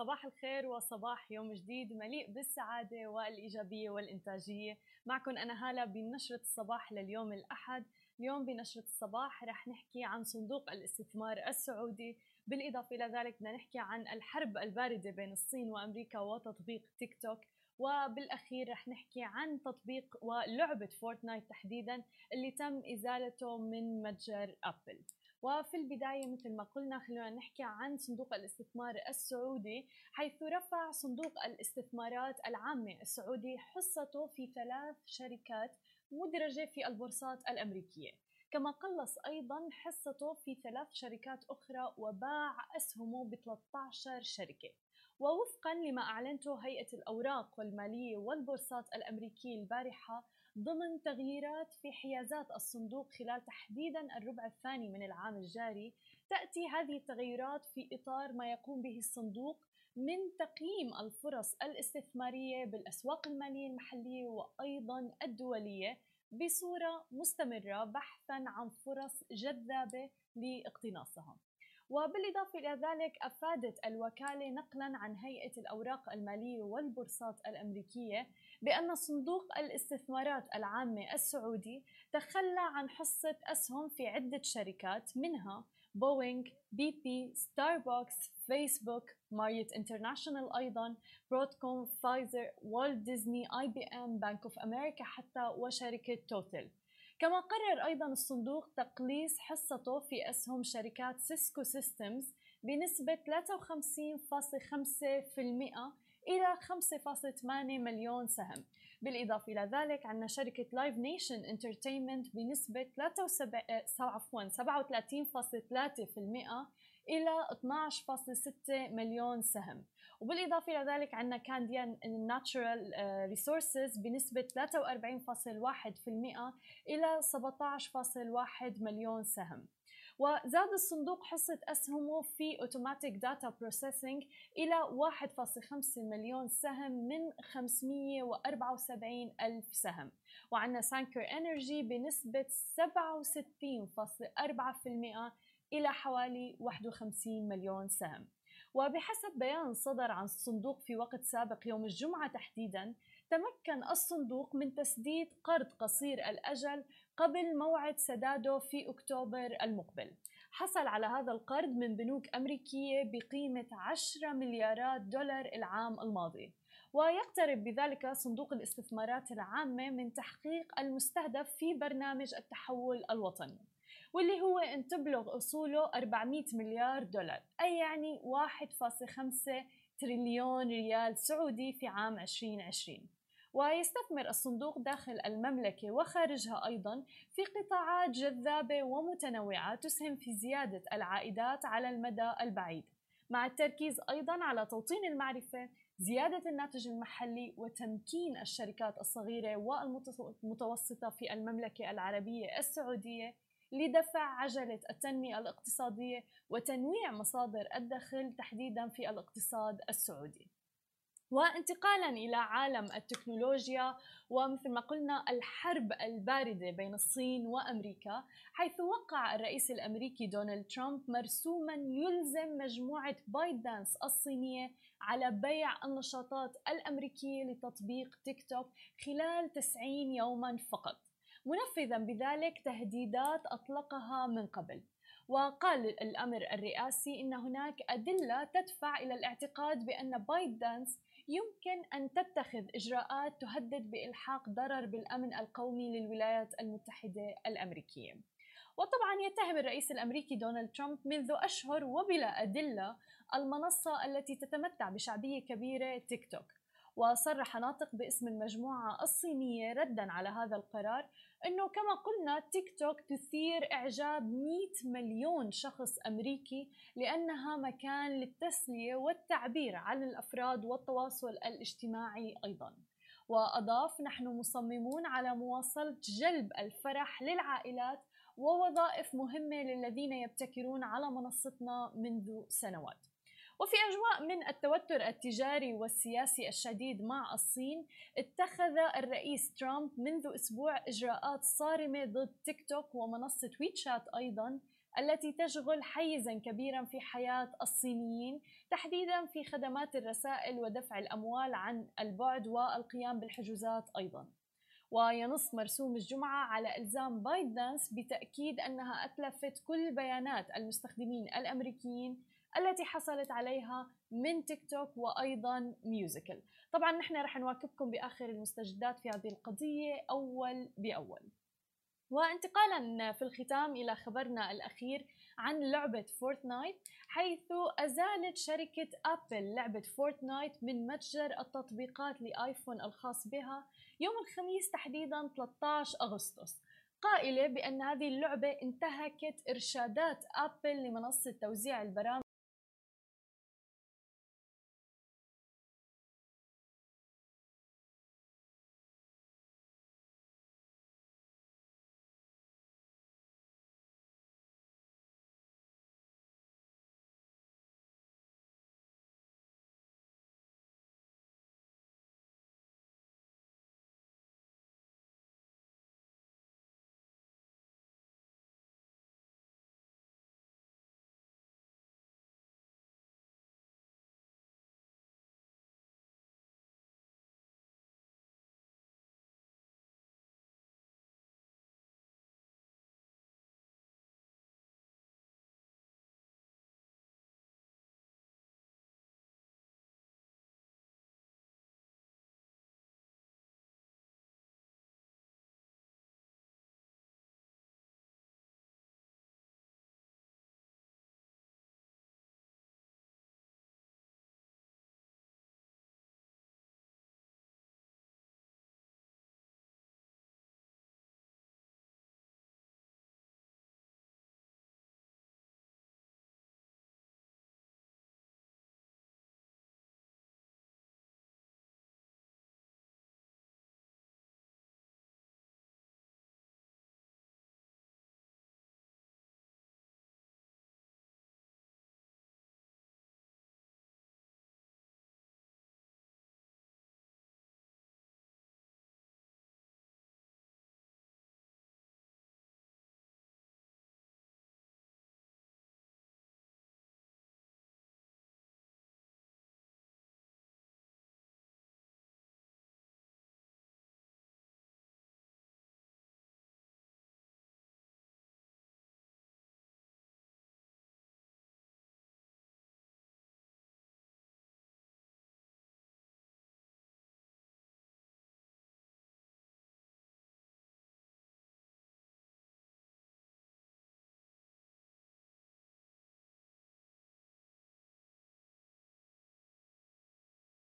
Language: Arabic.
صباح الخير وصباح يوم جديد مليء بالسعادة والإيجابية والإنتاجية. معكم أنا هالة بنشرة الصباح لليوم الأحد. اليوم بنشرة الصباح رح نحكي عن صندوق الاستثمار السعودي. بالإضافة إلى ذلك بدنا نحكي عن الحرب الباردة بين الصين وأمريكا وتطبيق تيك توك. وبالأخير رح نحكي عن تطبيق ولعبة فورتنايت تحديدا اللي تم إزالته من متجر أبل. وفي البداية مثل ما قلنا خلونا نحكي عن صندوق الاستثمار السعودي حيث رفع صندوق الاستثمارات العامة السعودي حصته في ثلاث شركات مدرجة في البورصات الأمريكية. كما قلص أيضا حصته في ثلاث شركات أخرى وباع أسهمه ب 13 شركة. ووفقا لما أعلنته هيئة الأوراق والمالية والبورصات الأمريكية البارحة ضمن تغييرات في حيازات الصندوق خلال تحديدا الربع الثاني من العام الجاري تأتي هذه التغيرات في إطار ما يقوم به الصندوق من تقييم الفرص الاستثمارية بالأسواق المالية المحلية وأيضا الدولية بصورة مستمرة بحثا عن فرص جذابة لاقتناصها. وبالإضافة إلى ذلك أفادت الوكالة نقلا عن هيئة الأوراق المالية والبورصات الأمريكية بأن صندوق الاستثمارات العامة السعودي تخلى عن حصة أسهم في عدة شركات منها بوينغ، بي بي، ستاربكس، فيسبوك، Marriott International أيضا، Broadcom، فايزر، Walt Disney، IBM، Bank of America حتى وشركة توتل. كما قرر أيضا الصندوق تقليص حصته في أسهم شركات Cisco Systems بنسبة 53.5% إلى 5.8 مليون سهم. بالإضافة إلى ذلك عندنا شركة Live Nation Entertainment بنسبة 37.3% إلى 12.6 مليون سهم. وبالإضافة إلى ذلك عندنا Canadian Natural Resources بنسبة 43.1% إلى 17.1 مليون سهم. وزاد الصندوق حصة أسهمه في Automatic Data Processing إلى 1.5 مليون سهم من 574 ألف سهم. وعندنا Suncor Energy بنسبة 67.4% إلى حوالي 51 مليون سهم. وبحسب بيان صدر عن الصندوق في وقت سابق يوم الجمعة تحديدا تمكن الصندوق من تسديد قرض قصير الأجل قبل موعد سداده في أكتوبر المقبل. حصل على هذا القرض من بنوك أمريكية بقيمة 10 مليارات دولار العام الماضي. ويقترب بذلك صندوق الاستثمارات العامة من تحقيق المستهدف في برنامج التحول الوطني. واللي هو أن تبلغ أصوله 400 مليار دولار أي يعني 1.5 تريليون ريال سعودي في عام 2020 ويستثمر الصندوق داخل المملكة وخارجها أيضا في قطاعات جذابة ومتنوعة تسهم في زيادة العائدات على المدى البعيد مع التركيز أيضا على توطين المعرفة زيادة الناتج المحلي وتمكين الشركات الصغيرة والمتوسطة في المملكة العربية السعودية لدفع عجلة التنمية الاقتصادية وتنويع مصادر الدخل تحديدا في الاقتصاد السعودي. وانتقالا إلى عالم التكنولوجيا ومثل ما قلنا الحرب الباردة بين الصين وأمريكا حيث وقع الرئيس الأمريكي دونالد ترامب مرسوما يلزم مجموعة بايت دانس الصينية على بيع النشاطات الأمريكية لتطبيق تيك توك خلال 90 يوما فقط منفذا بذلك تهديدات أطلقها من قبل وقال الأمر الرئاسي إن هناك أدلة تدفع إلى الاعتقاد بأن بايت دانس يمكن أن تتخذ إجراءات تهدد بإلحاق ضرر بالأمن القومي للولايات المتحدة الأمريكية. وطبعا يتهم الرئيس الأمريكي دونالد ترامب منذ أشهر وبلا أدلة المنصة التي تتمتع بشعبية كبيرة تيك توك وصرح ناطق باسم المجموعة الصينية ردا على هذا القرار أنه كما قلنا تيك توك تثير إعجاب 100 مليون شخص أمريكي لأنها مكان للتسلية والتعبير عن الأفراد والتواصل الاجتماعي أيضا. وأضاف نحن مصممون على مواصلة جلب الفرح للعائلات ووظائف مهمة للذين يبتكرون على منصتنا منذ سنوات. وفي أجواء من التوتر التجاري والسياسي الشديد مع الصين اتخذ الرئيس ترامب منذ أسبوع إجراءات صارمة ضد تيك توك ومنصة ويتشات أيضا التي تشغل حيزا كبيرا في حياة الصينيين تحديدا في خدمات الرسائل ودفع الأموال عن البعد والقيام بالحجوزات أيضا. وينص مرسوم الجمعة على إلزام بايت دانس بتأكيد أنها أتلفت كل بيانات المستخدمين الأمريكيين التي حصلت عليها من تيك توك وأيضا Musical.ly طبعا نحن رح نواكبكم بآخر المستجدات في هذه القضية أول بأول. وانتقالا في الختام إلى خبرنا الأخير عن لعبة فورتنايت حيث أزالت شركة أبل لعبة فورتنايت من متجر التطبيقات لآيفون الخاص بها يوم الخميس تحديدا 13 أغسطس. قائلة بأن هذه اللعبة انتهكت إرشادات أبل لمنصة توزيع البرامج